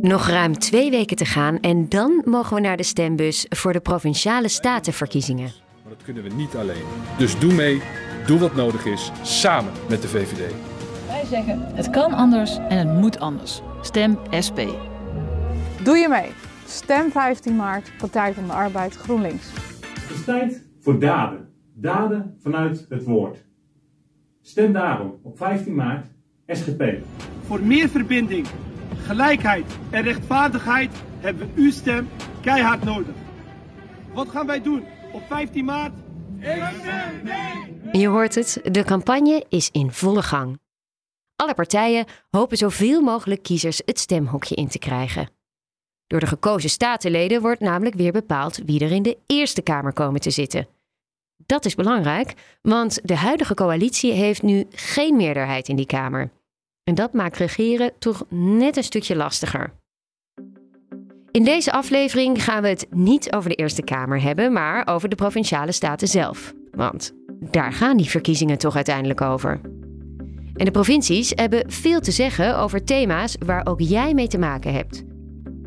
Nog ruim twee weken te gaan en dan mogen we naar de stembus voor de provinciale statenverkiezingen. Maar dat kunnen we niet alleen. Dus doe mee, doe wat nodig is, samen met de VVD. Wij zeggen het kan anders en het moet anders. Stem SP. Doe je mee? Stem 15 maart, Partij van de Arbeid GroenLinks. Het is tijd voor daden. Daden vanuit het woord. Stem daarom op 15 maart SGP. Voor meer verbinding, gelijkheid en rechtvaardigheid hebben we uw stem keihard nodig. Wat gaan wij doen op 15 maart? Je hoort het, de campagne is in volle gang. Alle partijen hopen zoveel mogelijk kiezers het stemhokje in te krijgen. Door de gekozen statenleden wordt namelijk weer bepaald wie er in de Eerste Kamer komen te zitten. Dat is belangrijk, want de huidige coalitie heeft nu geen meerderheid in die Kamer. En dat maakt regeren toch net een stukje lastiger. In deze aflevering gaan we het niet over de Eerste Kamer hebben, maar over de provinciale staten zelf. Want daar gaan die verkiezingen toch uiteindelijk over. En de provincies hebben veel te zeggen over thema's waar ook jij mee te maken hebt.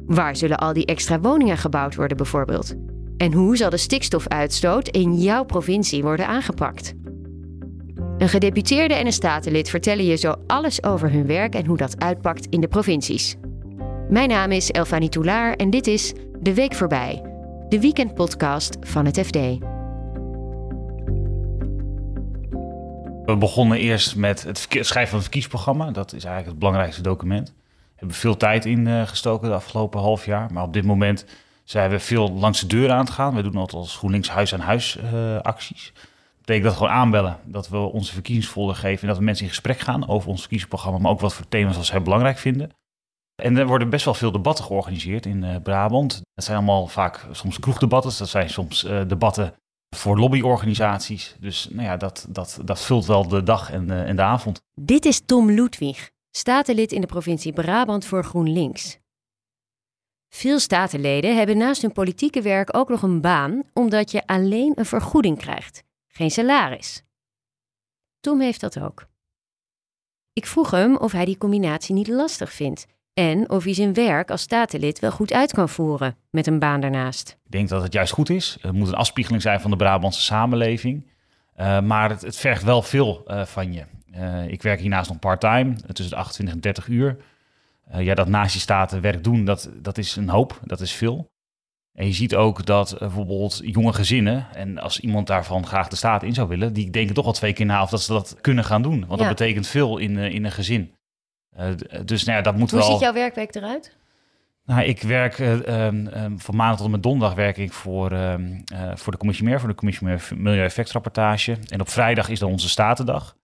Waar zullen al die extra woningen gebouwd worden bijvoorbeeld? En hoe zal de stikstofuitstoot in jouw provincie worden aangepakt? Een gedeputeerde en een statenlid vertellen je zo alles over hun werk en hoe dat uitpakt in de provincies. Mijn naam is Elfanie Toulaar en dit is De Week Voorbij, de weekendpodcast van het FD. We begonnen eerst met het schrijven van het verkiesprogramma. Dat is eigenlijk het belangrijkste document. We hebben veel tijd in uh, gestoken de afgelopen half jaar. Maar op dit moment zijn we veel langs de deur aan het gaan. We doen altijd als GroenLinks huis-aan-huis uh, acties. Dat betekent dat gewoon aanbellen. Dat we onze verkiezingsfolder geven. En dat we mensen in gesprek gaan over ons verkiezingsprogramma. Maar ook wat voor thema's als zij belangrijk vinden. En er worden best wel veel debatten georganiseerd in uh, Brabant. Dat zijn allemaal vaak soms kroegdebatten. Dat zijn soms debatten voor lobbyorganisaties. Dus nou ja, dat, dat, dat vult wel de dag en, en de avond. Dit is Tom Ludwig, statenlid in de provincie Brabant voor GroenLinks. Veel statenleden hebben naast hun politieke werk ook nog een baan, omdat je alleen een vergoeding krijgt, geen salaris. Tom heeft dat ook. Ik vroeg hem of hij die combinatie niet lastig vindt en of hij zijn werk als statenlid wel goed uit kan voeren met een baan daarnaast. Ik denk dat het juist goed is. Het moet een afspiegeling zijn van de Brabantse samenleving. Uh, maar het, vergt wel veel uh, van je. Uh, ik werk hiernaast nog part-time, tussen de 28 en 30 uur. Ja, dat naast je statenwerk doen, dat, dat is een hoop, dat is veel. En je ziet ook dat bijvoorbeeld jonge gezinnen, en als iemand daarvan graag de staat in zou willen, die denken toch wel twee keer na of dat ze dat kunnen gaan doen. Want ja. dat betekent veel in, in een gezin. Dus nou ja, dat moet Hoe wel... ziet jouw werkweek eruit? Nou, ik werk um, um, van maandag tot en met donderdag werk ik voor, um, voor de commissionair, voor de commissionair Milieueffectrapportage. En op vrijdag is dan onze statendag.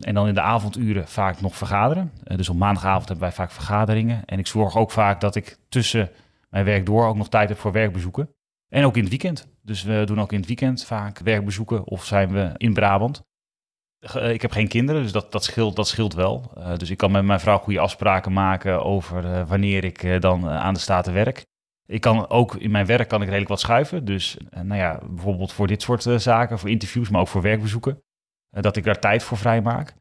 En dan in de avonduren vaak nog vergaderen. Uh, dus op maandagavond hebben wij vaak vergaderingen. En ik zorg ook vaak dat ik tussen mijn werk door ook nog tijd heb voor werkbezoeken. En ook in het weekend. Dus we doen ook in het weekend vaak werkbezoeken of zijn we in Brabant. Ik heb geen kinderen, dus dat, dat, scheelt, dat scheelt wel. Uh, dus ik kan met mijn vrouw goede afspraken maken over wanneer ik dan aan de staten werk. Ik kan ook in mijn werk kan ik redelijk wat schuiven. Dus nou ja, bijvoorbeeld voor dit soort zaken, voor interviews, maar ook voor werkbezoeken. Dat ik daar tijd voor vrij maak.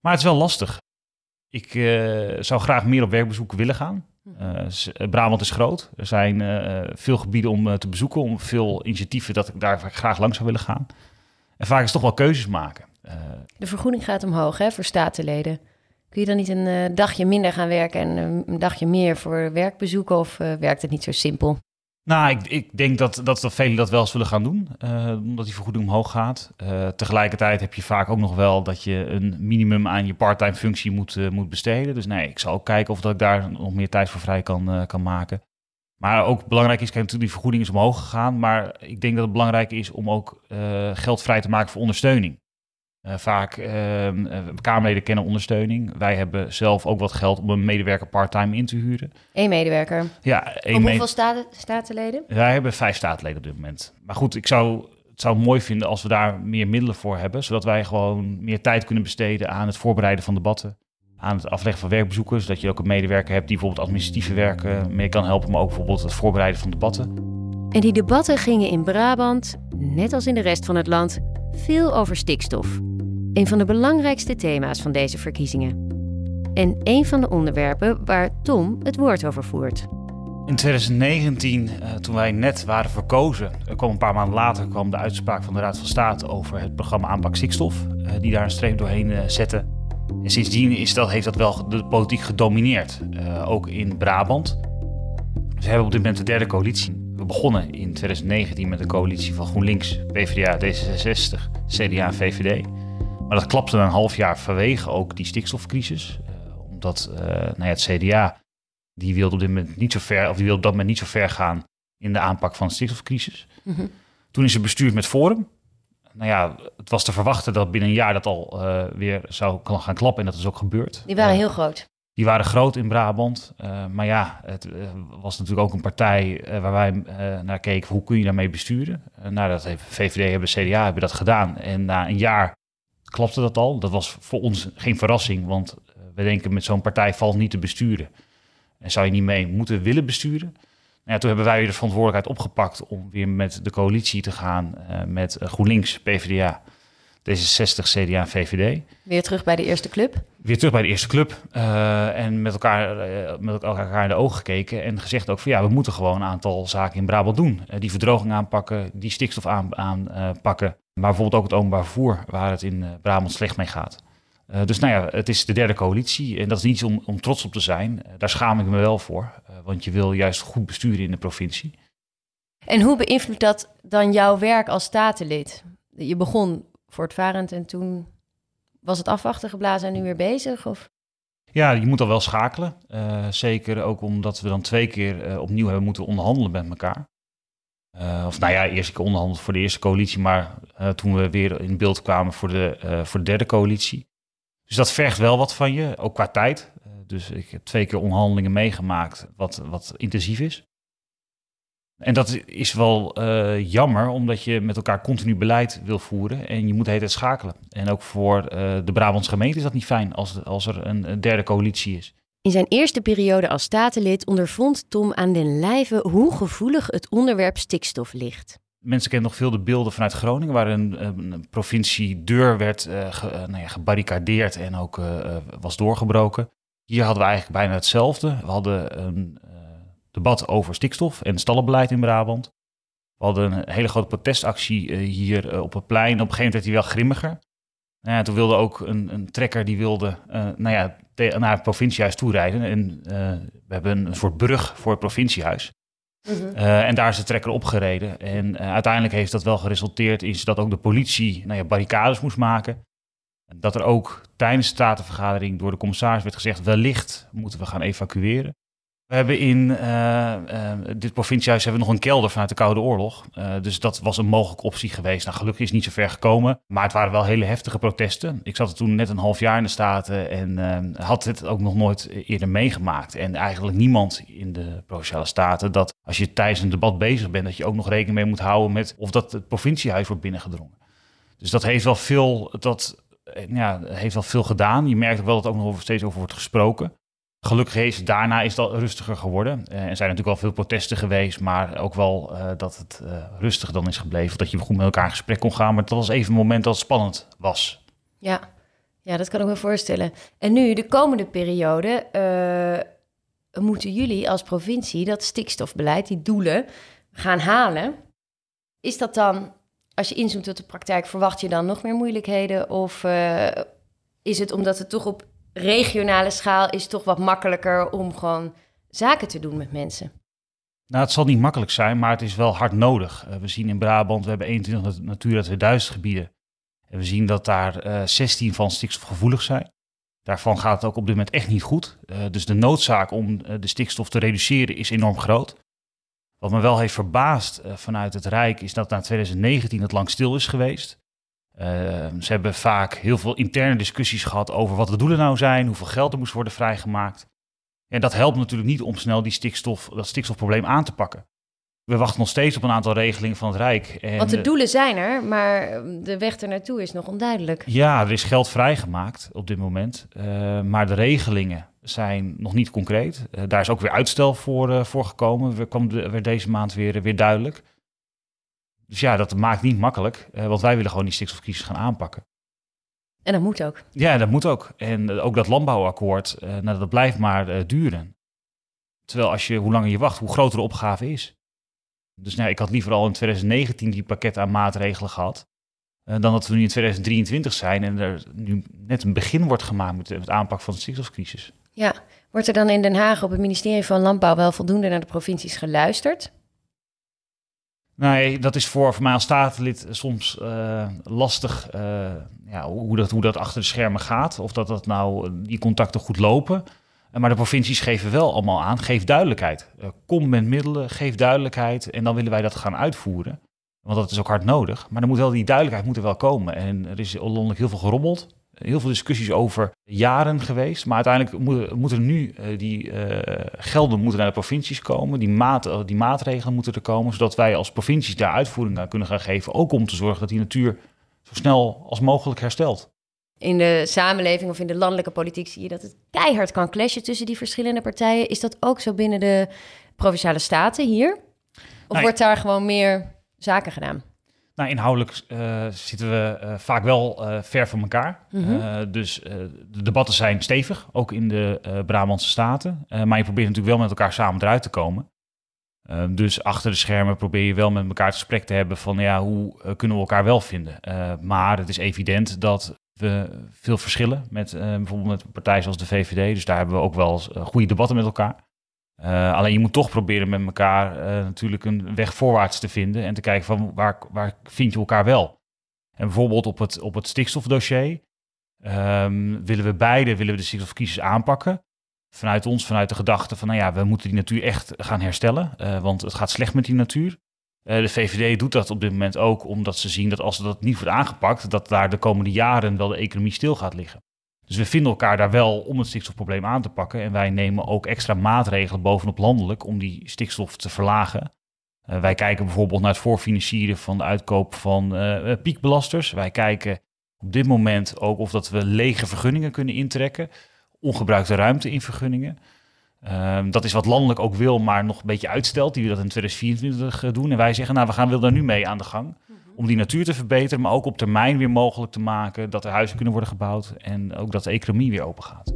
Maar het is wel lastig. Ik zou graag meer op werkbezoeken willen gaan. Brabant is groot. Er zijn veel gebieden om te bezoeken, om veel initiatieven dat ik daar graag langs zou willen gaan. En vaak is het toch wel keuzes maken. De vergoeding gaat omhoog hè, voor statenleden. Kun je dan niet een dagje minder gaan werken en een dagje meer voor werkbezoeken of werkt het niet zo simpel? Nou, ik, ik denk dat, dat, dat velen dat wel zullen gaan doen, omdat die vergoeding omhoog gaat. tegelijkertijd heb je vaak ook nog wel dat je een minimum aan je parttime functie moet, moet besteden. Dus nee, ik zal ook kijken of dat ik daar nog meer tijd voor vrij kan, kan maken. Maar ook belangrijk is, kijk, natuurlijk die vergoeding is omhoog gegaan. Maar ik denk dat het belangrijk is om ook geld vrij te maken voor ondersteuning. Uh, vaak uh, Kamerleden kennen ondersteuning. Wij hebben zelf ook wat geld om een medewerker part-time in te huren. Eén medewerker? Ja. Één Op hoeveel staten, statenleden? Wij hebben vijf statenleden op dit moment. Maar goed, ik zou het zou mooi vinden als we daar meer middelen voor hebben. Zodat wij gewoon meer tijd kunnen besteden aan het voorbereiden van debatten. Aan het afleggen van werkbezoeken. Zodat je ook een medewerker hebt die bijvoorbeeld administratieve werken mee kan helpen. Maar ook bijvoorbeeld het voorbereiden van debatten. En die debatten gingen in Brabant, net als in de rest van het land, veel over stikstof. Een van de belangrijkste thema's van deze verkiezingen. en een van de onderwerpen waar Tom het woord over voert. In 2019, uh, toen wij net waren verkozen, kwam een paar maanden later kwam de uitspraak van de Raad van State over het programma aanpak stikstof, uh, die daar een streep doorheen zette. En sindsdien is dat, heeft dat wel de politiek gedomineerd, ook in Brabant. We hebben op dit moment de derde coalitie. We begonnen in 2019 met een coalitie van GroenLinks, PvdA, D66, CDA en VVD. Maar dat klapte een half jaar vanwege ook die stikstofcrisis. omdat nou ja, het CDA die wilde op dit moment niet zo ver, of die wilde op dat moment niet zo ver gaan in de aanpak van de stikstofcrisis. Mm Toen is er bestuurd met Forum. Nou ja, het was te verwachten dat binnen een jaar dat al uh, weer zou gaan klappen en dat is ook gebeurd. Die waren uh, heel groot. Die waren groot in Brabant. Uh, maar ja, het was natuurlijk ook een partij waar wij naar keken. Hoe kun je daarmee besturen? nou, dat heeft VVD hebben CDA hebben dat gedaan. En na een jaar klapte dat al. Dat was voor ons geen verrassing, want we denken met zo'n partij valt niet te besturen. En zou je niet mee moeten willen besturen? Nou ja, toen hebben wij weer de verantwoordelijkheid opgepakt om weer met de coalitie te gaan met GroenLinks, PvdA, D66, CDA en VVD. Weer terug bij de eerste club? Weer terug bij de eerste club. Uh, en met elkaar, uh, met elkaar in de ogen gekeken en gezegd ook van ja, we moeten gewoon een aantal zaken in Brabant doen. die verdroging aanpakken, die stikstof aanpakken. maar bijvoorbeeld ook het openbaar vervoer, waar het in Brabant slecht mee gaat. Dus nou ja, het is de derde coalitie en dat is niet om, om trots op te zijn. Daar schaam ik me wel voor, want je wil juist goed besturen in de provincie. En hoe beïnvloedt dat dan jouw werk als statenlid? Je begon voortvarend en toen was het afwachten geblazen en nu weer bezig? Of? Ja, je moet al wel schakelen. zeker ook omdat we dan twee keer opnieuw hebben moeten onderhandelen met elkaar. of nou ja, eerst keer onderhandeld voor de eerste coalitie, maar toen we weer in beeld kwamen voor de, voor de derde coalitie. Dus dat vergt wel wat van je, ook qua tijd. Dus ik heb twee keer onderhandelingen meegemaakt, wat, wat intensief is. En dat is wel uh, jammer, omdat je met elkaar continu beleid wil voeren en je moet de hele tijd schakelen. En ook voor uh, de Brabantse gemeente is dat niet fijn als, als er een, een derde coalitie is. In zijn eerste periode als statenlid ondervond Tom aan den lijve hoe gevoelig het onderwerp stikstof ligt. Mensen kennen nog veel de beelden vanuit Groningen, waar een, een provincie deur werd uh, ge, nou ja, gebarricadeerd en ook was doorgebroken. Hier hadden we eigenlijk bijna hetzelfde. We hadden een debat over stikstof en stallenbeleid in Brabant. We hadden een hele grote protestactie hier op het plein. Op een gegeven moment werd hij wel grimmiger. Nou ja, toen wilde ook een, een trekker die wilde nou ja, naar het provinciehuis toerijden. En we hebben een soort brug voor het provinciehuis. Mhm. En daar is de trekker opgereden. En uiteindelijk heeft dat wel geresulteerd in dat ook de politie nou ja, barricades moest maken. Dat er ook tijdens de statenvergadering door de commissaris werd gezegd: wellicht moeten we gaan evacueren. We hebben in uh, uh, dit provinciehuis hebben we nog een kelder vanuit de Koude Oorlog. Uh, dus dat was een mogelijke optie geweest. Nou, gelukkig is het niet zo ver gekomen. Maar het waren wel hele heftige protesten. Ik zat er toen net een half jaar in de Staten en had dit ook nog nooit eerder meegemaakt. En eigenlijk niemand in de Provinciale Staten dat als je tijdens een debat bezig bent, dat je ook nog rekening mee moet houden met of dat het provinciehuis wordt binnengedrongen. Dus dat heeft wel veel, dat, ja, heeft wel veel gedaan. Je merkt wel dat er ook nog steeds over wordt gesproken. Gelukkig is daarna is dat rustiger geworden. Uh, er zijn natuurlijk wel veel protesten geweest, maar ook wel uh, dat het uh, rustig dan is gebleven. Dat je goed met elkaar in gesprek kon gaan. Maar dat was even een moment dat spannend was. Ja, ja dat kan ik me voorstellen. En nu, de komende periode, moeten jullie als provincie dat stikstofbeleid, die doelen, gaan halen. Is dat dan, als je inzoomt op de praktijk, verwacht je dan nog meer moeilijkheden? Of is het omdat het toch op regionale schaal is toch wat makkelijker om gewoon zaken te doen met mensen. Nou, het zal niet makkelijk zijn, maar het is wel hard nodig. Uh, we zien in Brabant, we hebben 21 Natura 2000 gebieden. En we zien dat daar uh, 16 van stikstofgevoelig zijn. Daarvan gaat het ook op dit moment echt niet goed. Uh, dus de noodzaak om de stikstof te reduceren is enorm groot. Wat me wel heeft verbaasd vanuit het Rijk is dat na 2019 het lang stil is geweest. Uh, ze hebben vaak heel veel interne discussies gehad over wat de doelen nou zijn, hoeveel geld er moest worden vrijgemaakt. En dat helpt natuurlijk niet om snel die stikstof, dat stikstofprobleem aan te pakken. We wachten nog steeds op een aantal regelingen van het Rijk. En Want de doelen zijn er, maar de weg er naartoe is nog onduidelijk. Ja, er is geld vrijgemaakt op dit moment. Uh, maar de regelingen zijn nog niet concreet. Uh, daar is ook weer uitstel voor, uh, voor gekomen. We kwam de, weer deze maand weer, weer duidelijk. Dus ja, dat maakt niet makkelijk, uh, want wij willen gewoon die stikstofcrisis gaan aanpakken. En dat moet ook. Ja, dat moet ook. En eh, ook dat landbouwakkoord, uh, nou, dat blijft maar duren. Terwijl als je, hoe langer je wacht, hoe groter de opgave is. Dus nou, ik had liever al in 2019 die pakket aan maatregelen gehad. dan dat we nu in 2023 zijn en er nu net een begin wordt gemaakt met het aanpak van de stikstofcrisis. Ja, wordt er dan in Den Haag op het ministerie van Landbouw wel voldoende naar de provincies geluisterd? Nee, dat is voor, voor mij als statenlid soms uh, lastig uh, ja, hoe, dat, hoe dat achter de schermen gaat. Of dat, dat nou die contacten goed lopen. Maar de provincies geven wel allemaal aan, geef duidelijkheid. Kom met middelen, geef duidelijkheid en dan willen wij dat gaan uitvoeren. Want dat is ook hard nodig. Maar dan moet wel die duidelijkheid moet er wel komen. En er is landelijk heel veel gerommeld heel veel discussies over jaren geweest. Maar uiteindelijk moeten moet er nu uh, die uh, gelden moeten naar de provincies komen. Die, maat, uh, die maatregelen moeten er komen. Zodat wij als provincies daar uitvoering aan kunnen gaan geven. Ook om te zorgen dat die natuur zo snel als mogelijk herstelt. In de samenleving of in de landelijke politiek zie je dat het keihard kan clashen tussen die verschillende partijen. Is dat ook zo binnen de provinciale staten hier? Of wordt daar gewoon meer zaken gedaan? Nou, inhoudelijk uh, zitten we uh, vaak wel uh, ver van elkaar. Mhm. dus de debatten zijn stevig, ook in de Brabantse Staten. maar je probeert natuurlijk wel met elkaar samen eruit te komen. dus achter de schermen probeer je wel met elkaar het gesprek te hebben van ja, hoe kunnen we elkaar wel vinden. maar het is evident dat we veel verschillen met bijvoorbeeld met een partij zoals de VVD. Dus daar hebben we ook wel goede debatten met elkaar. Uh, alleen je moet toch proberen met elkaar uh, natuurlijk een weg voorwaarts te vinden en te kijken van waar, waar vind je elkaar wel. En bijvoorbeeld op het, op het stikstofdossier um, willen we beide willen we de stikstofcrisis aanpakken. Vanuit ons, vanuit de gedachte van nou ja, we moeten die natuur echt gaan herstellen, uh, want het gaat slecht met die natuur. de VVD doet dat op dit moment ook omdat ze zien dat als dat niet wordt aangepakt, dat daar de komende jaren wel de economie stil gaat liggen. Dus we vinden elkaar daar wel om het stikstofprobleem aan te pakken. En wij nemen ook extra maatregelen bovenop landelijk om die stikstof te verlagen. Uh, wij kijken bijvoorbeeld naar het voorfinancieren van de uitkoop van uh, piekbelasters. Wij kijken op dit moment ook of dat we lege vergunningen kunnen intrekken. Ongebruikte ruimte in vergunningen. Uh, dat is wat landelijk ook wil, maar nog een beetje uitstelt. Die we dat in 2024 doen. En wij zeggen, nou, we gaan wil daar nu mee aan de gang om die natuur te verbeteren, maar ook op termijn weer mogelijk te maken dat er huizen kunnen worden gebouwd en ook dat de economie weer open gaat.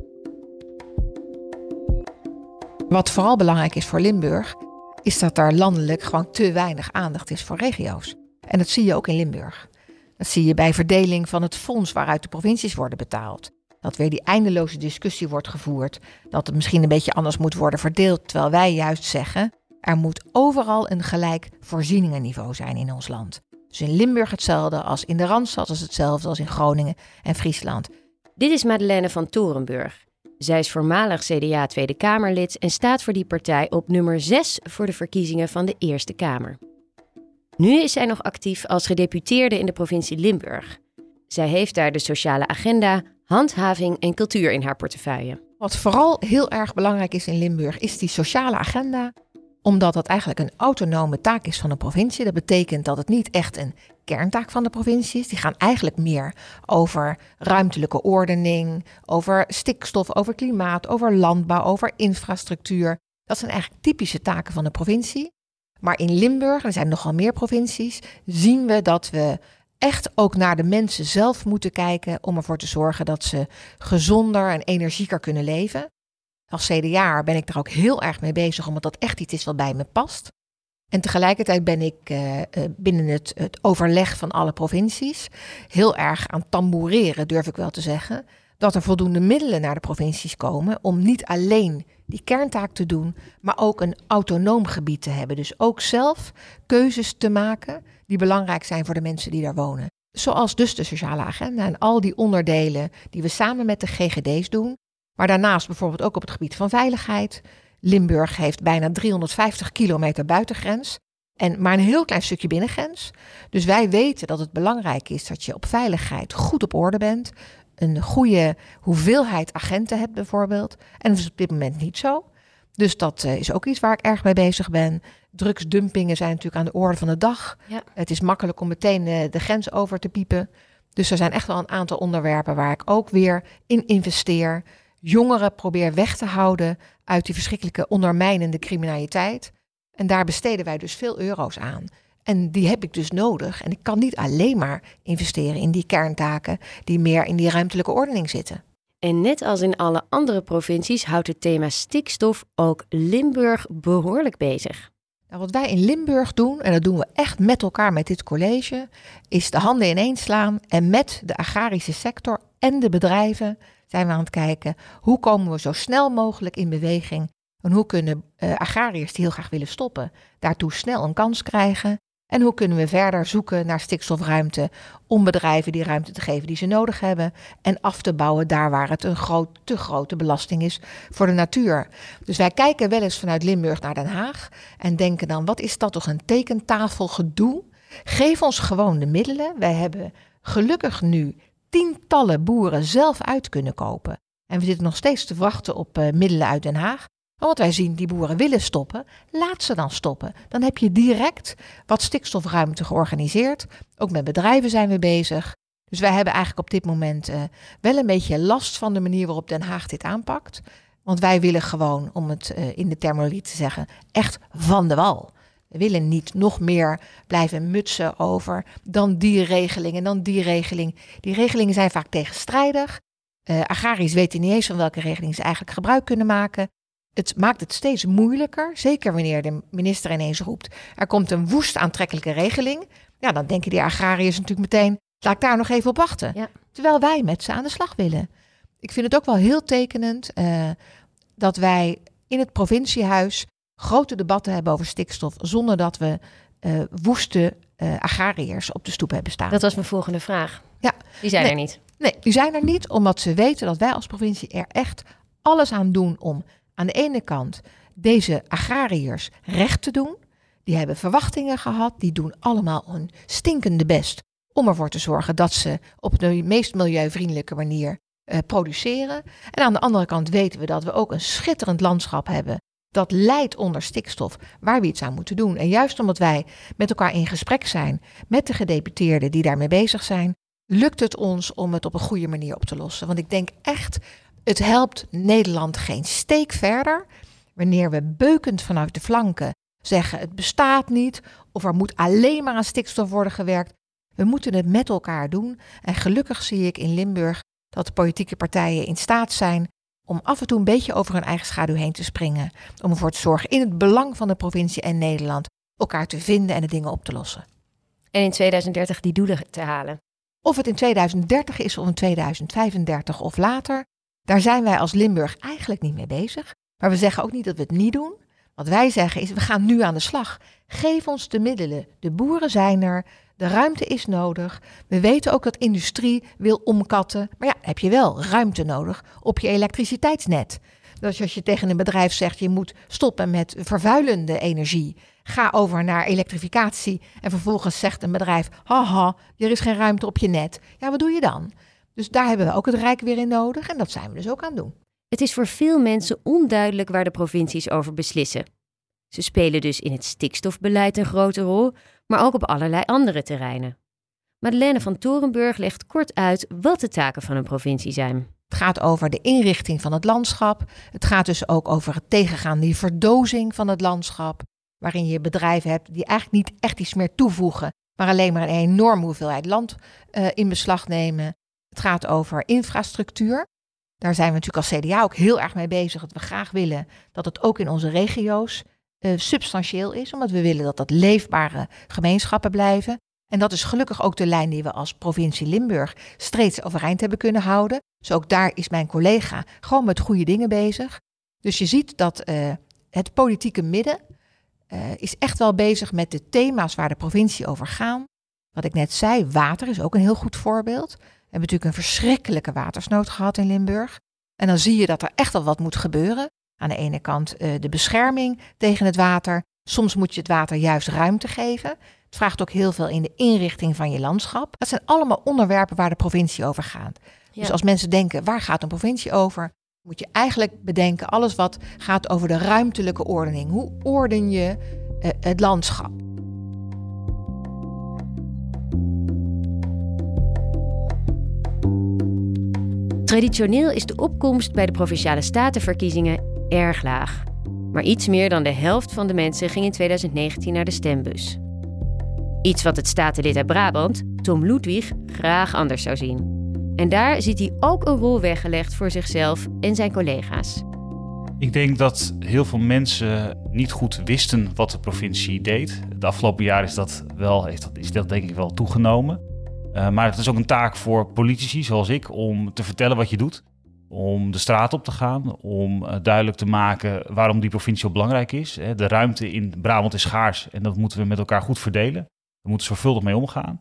Wat vooral belangrijk is voor Limburg, is dat daar landelijk gewoon te weinig aandacht is voor regio's. En dat zie je ook in Limburg. Dat zie je bij verdeling van het fonds waaruit de provincies worden betaald. Dat weer die eindeloze discussie wordt gevoerd, dat het misschien een beetje anders moet worden verdeeld, terwijl wij juist zeggen, er moet overal een gelijk voorzieningenniveau zijn in ons land. Dus in Limburg hetzelfde als in de Randstad, als hetzelfde als in Groningen en Friesland. Dit is Madeleine van Torenburg. Zij is voormalig CDA Tweede Kamerlid en staat voor die partij op nummer 6 voor de verkiezingen van de Eerste Kamer. Nu is zij nog actief als gedeputeerde in de provincie Limburg. Zij heeft daar de sociale agenda, handhaving en cultuur in haar portefeuille. Wat vooral heel erg belangrijk is in Limburg, is die sociale agenda omdat dat eigenlijk een autonome taak is van de provincie. Dat betekent dat het niet echt een kerntaak van de provincie is. Die gaan eigenlijk meer over ruimtelijke ordening, over stikstof, over klimaat, over landbouw, over infrastructuur. Dat zijn eigenlijk typische taken van de provincie. Maar in Limburg, er zijn nogal meer provincies, zien we dat we echt ook naar de mensen zelf moeten kijken om ervoor te zorgen dat ze gezonder en energieker kunnen leven. Als CDA ben ik er ook heel erg mee bezig, omdat dat echt iets is wat bij me past. En tegelijkertijd ben ik uh, binnen het, het, overleg van alle provincies heel erg aan tamboureren, durf ik wel te zeggen. Dat er voldoende middelen naar de provincies komen om niet alleen die kerntaak te doen, maar ook een autonoom gebied te hebben. Dus ook zelf keuzes te maken die belangrijk zijn voor de mensen die daar wonen. Zoals dus de sociale agenda en al die onderdelen die we samen met de GGD's doen. Maar daarnaast bijvoorbeeld ook op het gebied van veiligheid. Limburg heeft bijna 350 kilometer buitengrens en maar een heel klein stukje binnengrens. Dus wij weten dat het belangrijk is dat je op veiligheid goed op orde bent. Een goede hoeveelheid agenten hebt bijvoorbeeld. En dat is op dit moment niet zo. Dus dat uh, is ook iets waar ik erg mee bezig ben. Drugsdumpingen zijn natuurlijk aan de orde van de dag. Ja. Het is makkelijk om meteen uh, de grens over te piepen. Dus er zijn echt wel een aantal onderwerpen waar ik ook weer in investeer jongeren probeer weg te houden uit die verschrikkelijke ondermijnende criminaliteit. En daar besteden wij dus veel euro's aan. En die heb ik dus nodig. En ik kan niet alleen maar investeren in die kerntaken die meer in die ruimtelijke ordening zitten. En net als in alle andere provincies houdt het thema stikstof ook Limburg behoorlijk bezig. Nou, wat wij in Limburg doen, en dat doen we echt met elkaar met dit college, is de handen ineens slaan en met de agrarische sector en de bedrijven zijn we aan het kijken hoe komen we zo snel mogelijk in beweging en hoe kunnen uh, agrariërs die heel graag willen stoppen daartoe snel een kans krijgen en hoe kunnen we verder zoeken naar stikstofruimte om bedrijven die ruimte te geven die ze nodig hebben en af te bouwen daar waar het een groot, te grote belasting is voor de natuur. Dus wij kijken wel eens vanuit Limburg naar Den Haag en denken dan wat is dat toch een tekentafel gedoe? Geef ons gewoon de middelen. Wij hebben gelukkig nu tientallen boeren zelf uit kunnen kopen. En we zitten nog steeds te wachten op uh, middelen uit Den Haag. Want wij zien die boeren willen stoppen, laat ze dan stoppen. Dan heb je direct wat stikstofruimte georganiseerd. Ook met bedrijven zijn we bezig. Dus wij hebben eigenlijk op dit moment uh, wel een beetje last van de manier waarop Den Haag dit aanpakt. Want wij willen gewoon, om het uh, in de terminologie te zeggen, echt van de wal. We willen niet nog meer blijven mutsen over dan die regeling en dan die regeling. Die regelingen zijn vaak tegenstrijdig. Uh, agrariërs weten niet eens van welke regeling ze eigenlijk gebruik kunnen maken het maakt het steeds moeilijker, zeker wanneer de minister ineens roept, er komt een woest aantrekkelijke regeling. Ja, dan denken die agrariërs natuurlijk meteen, laat ik daar nog even op wachten. Ja. Terwijl wij met ze aan de slag willen. Ik vind het ook wel heel tekenend uh, dat wij in het provinciehuis grote debatten hebben over stikstof, zonder dat we uh, woeste uh, agrariërs op de stoep hebben staan. Dat was mijn volgende vraag. Ja. Die zijn nee, er niet. Nee, die zijn er niet, omdat ze weten dat wij als provincie er echt alles aan doen om aan de ene kant deze agrariërs recht te doen. Die hebben verwachtingen gehad, die doen allemaal een stinkende best om ervoor te zorgen dat ze op de meest milieuvriendelijke manier uh, produceren. En aan de andere kant weten we dat we ook een schitterend landschap hebben dat leidt onder stikstof, waar we iets aan moeten doen. En juist omdat wij met elkaar in gesprek zijn met de gedeputeerden die daarmee bezig zijn, lukt het ons om het op een goede manier op te lossen. Want ik denk echt het helpt Nederland geen steek verder wanneer we beukend vanuit de flanken zeggen het bestaat niet of er moet alleen maar aan stikstof worden gewerkt. We moeten het met elkaar doen en gelukkig zie ik in Limburg dat de politieke partijen in staat zijn om af en toe een beetje over hun eigen schaduw heen te springen. Om ervoor te zorgen in het belang van de provincie en Nederland elkaar te vinden en de dingen op te lossen. En in 2030 die doelen te halen. Of het in 2030 is of in 2035 of later, daar zijn wij als Limburg eigenlijk niet mee bezig. Maar we zeggen ook niet dat we het niet doen. Wat wij zeggen is, we gaan nu aan de slag. Geef ons de middelen. De boeren zijn er. De ruimte is nodig. We weten ook dat industrie wil omkatten. Maar ja, heb je wel ruimte nodig op je elektriciteitsnet. Dus als je tegen een bedrijf zegt, je moet stoppen met vervuilende energie. Ga over naar elektrificatie. En vervolgens zegt een bedrijf, haha, er is geen ruimte op je net. Ja, wat doe je dan? Dus daar hebben we ook het Rijk weer in nodig en dat zijn we dus ook aan het doen. Het is voor veel mensen onduidelijk waar de provincies over beslissen. Ze spelen dus in het stikstofbeleid een grote rol, maar ook op allerlei andere terreinen. Madeleine van Torenburg legt kort uit wat de taken van een provincie zijn. Het gaat over de inrichting van het landschap. Het gaat dus ook over het tegengaan die verdozing van het landschap. Waarin je bedrijven hebt die eigenlijk niet echt iets meer toevoegen, maar alleen maar een enorme hoeveelheid land uh, in beslag nemen. Het gaat over infrastructuur. Daar zijn we natuurlijk als CDA ook heel erg mee bezig. Dat we graag willen dat het ook in onze regio's uh, substantieel is. Omdat we willen dat dat leefbare gemeenschappen blijven. En dat is gelukkig ook de lijn die we als provincie Limburg steeds overeind hebben kunnen houden. Dus ook daar is mijn collega gewoon met goede dingen bezig. Dus je ziet dat uh, het politieke midden uh, is echt wel bezig met de thema's waar de provincie over gaan. Wat ik net zei, water is ook een heel goed voorbeeld hebben natuurlijk een verschrikkelijke watersnood gehad in Limburg. En dan zie je dat er echt al wat moet gebeuren. Aan de ene kant uh, de bescherming tegen het water. Soms moet je het water juist ruimte geven. Het vraagt ook heel veel in de inrichting van je landschap. Dat zijn allemaal onderwerpen waar de provincie over gaat. Ja. Dus als mensen denken, waar gaat een provincie over? Moet je eigenlijk bedenken alles wat gaat over de ruimtelijke ordening. Hoe orden je uh, het landschap? Traditioneel is de opkomst bij de provinciale statenverkiezingen erg laag. Maar iets meer dan de helft van de mensen ging in 2019 naar de stembus. Iets wat het statenlid uit Brabant, Tom Ludwig, graag anders zou zien. En daar ziet hij ook een rol weggelegd voor zichzelf en zijn collega's. Ik denk dat heel veel mensen niet goed wisten wat de provincie deed. De afgelopen jaar is dat wel, is dat, is dat denk ik wel toegenomen. Uh, maar het is ook een taak voor politici zoals ik om te vertellen wat je doet. Om de straat op te gaan, om uh, duidelijk te maken waarom die provincie zo belangrijk is. De ruimte in Brabant is schaars en dat moeten we met elkaar goed verdelen. We moeten zorgvuldig mee omgaan.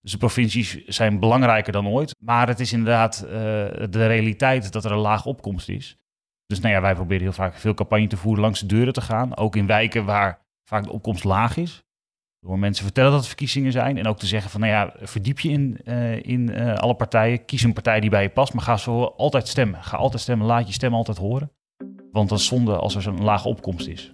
Dus de provincies zijn belangrijker dan ooit. Maar het is inderdaad uh, de realiteit dat er een laag opkomst is. Dus nou ja, wij proberen heel vaak veel campagne te voeren langs de deuren te gaan. Ook in wijken waar vaak de opkomst laag is. Door mensen vertellen dat het verkiezingen zijn. En ook te zeggen van nou ja, verdiep je in, uh, in uh, alle partijen. Kies een partij die bij je past. Maar ga zo altijd stemmen. Ga altijd stemmen. Laat je stem altijd horen. Want dat is zonde als er zo'n lage opkomst is.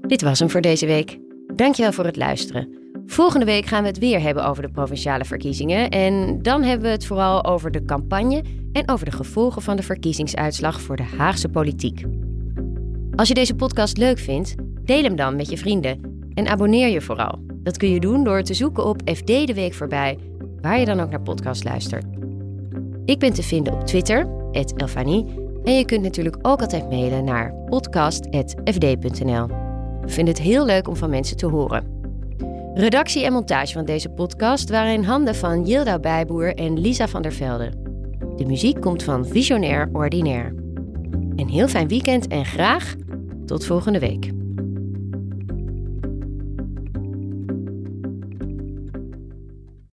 Dit was hem voor deze week. Dankjewel voor het luisteren. Volgende week gaan we het weer hebben over de provinciale verkiezingen. En dan hebben we het vooral over de campagne en over de gevolgen van de verkiezingsuitslag voor de Haagse politiek. Als je deze podcast leuk vindt, deel hem dan met je vrienden en abonneer je vooral. Dat kun je doen door te zoeken op FD de Week voorbij, waar je dan ook naar podcast luistert. Ik ben te vinden op Twitter, Elfanie, en je kunt natuurlijk ook altijd mailen naar podcast.fd.nl. We vinden het heel leuk om van mensen te horen. Redactie en montage van deze podcast waren in handen van Yilda Bijboer en Lisa van der Velde. De muziek komt van Visionair Ordinaire. Een heel fijn weekend en graag tot volgende week.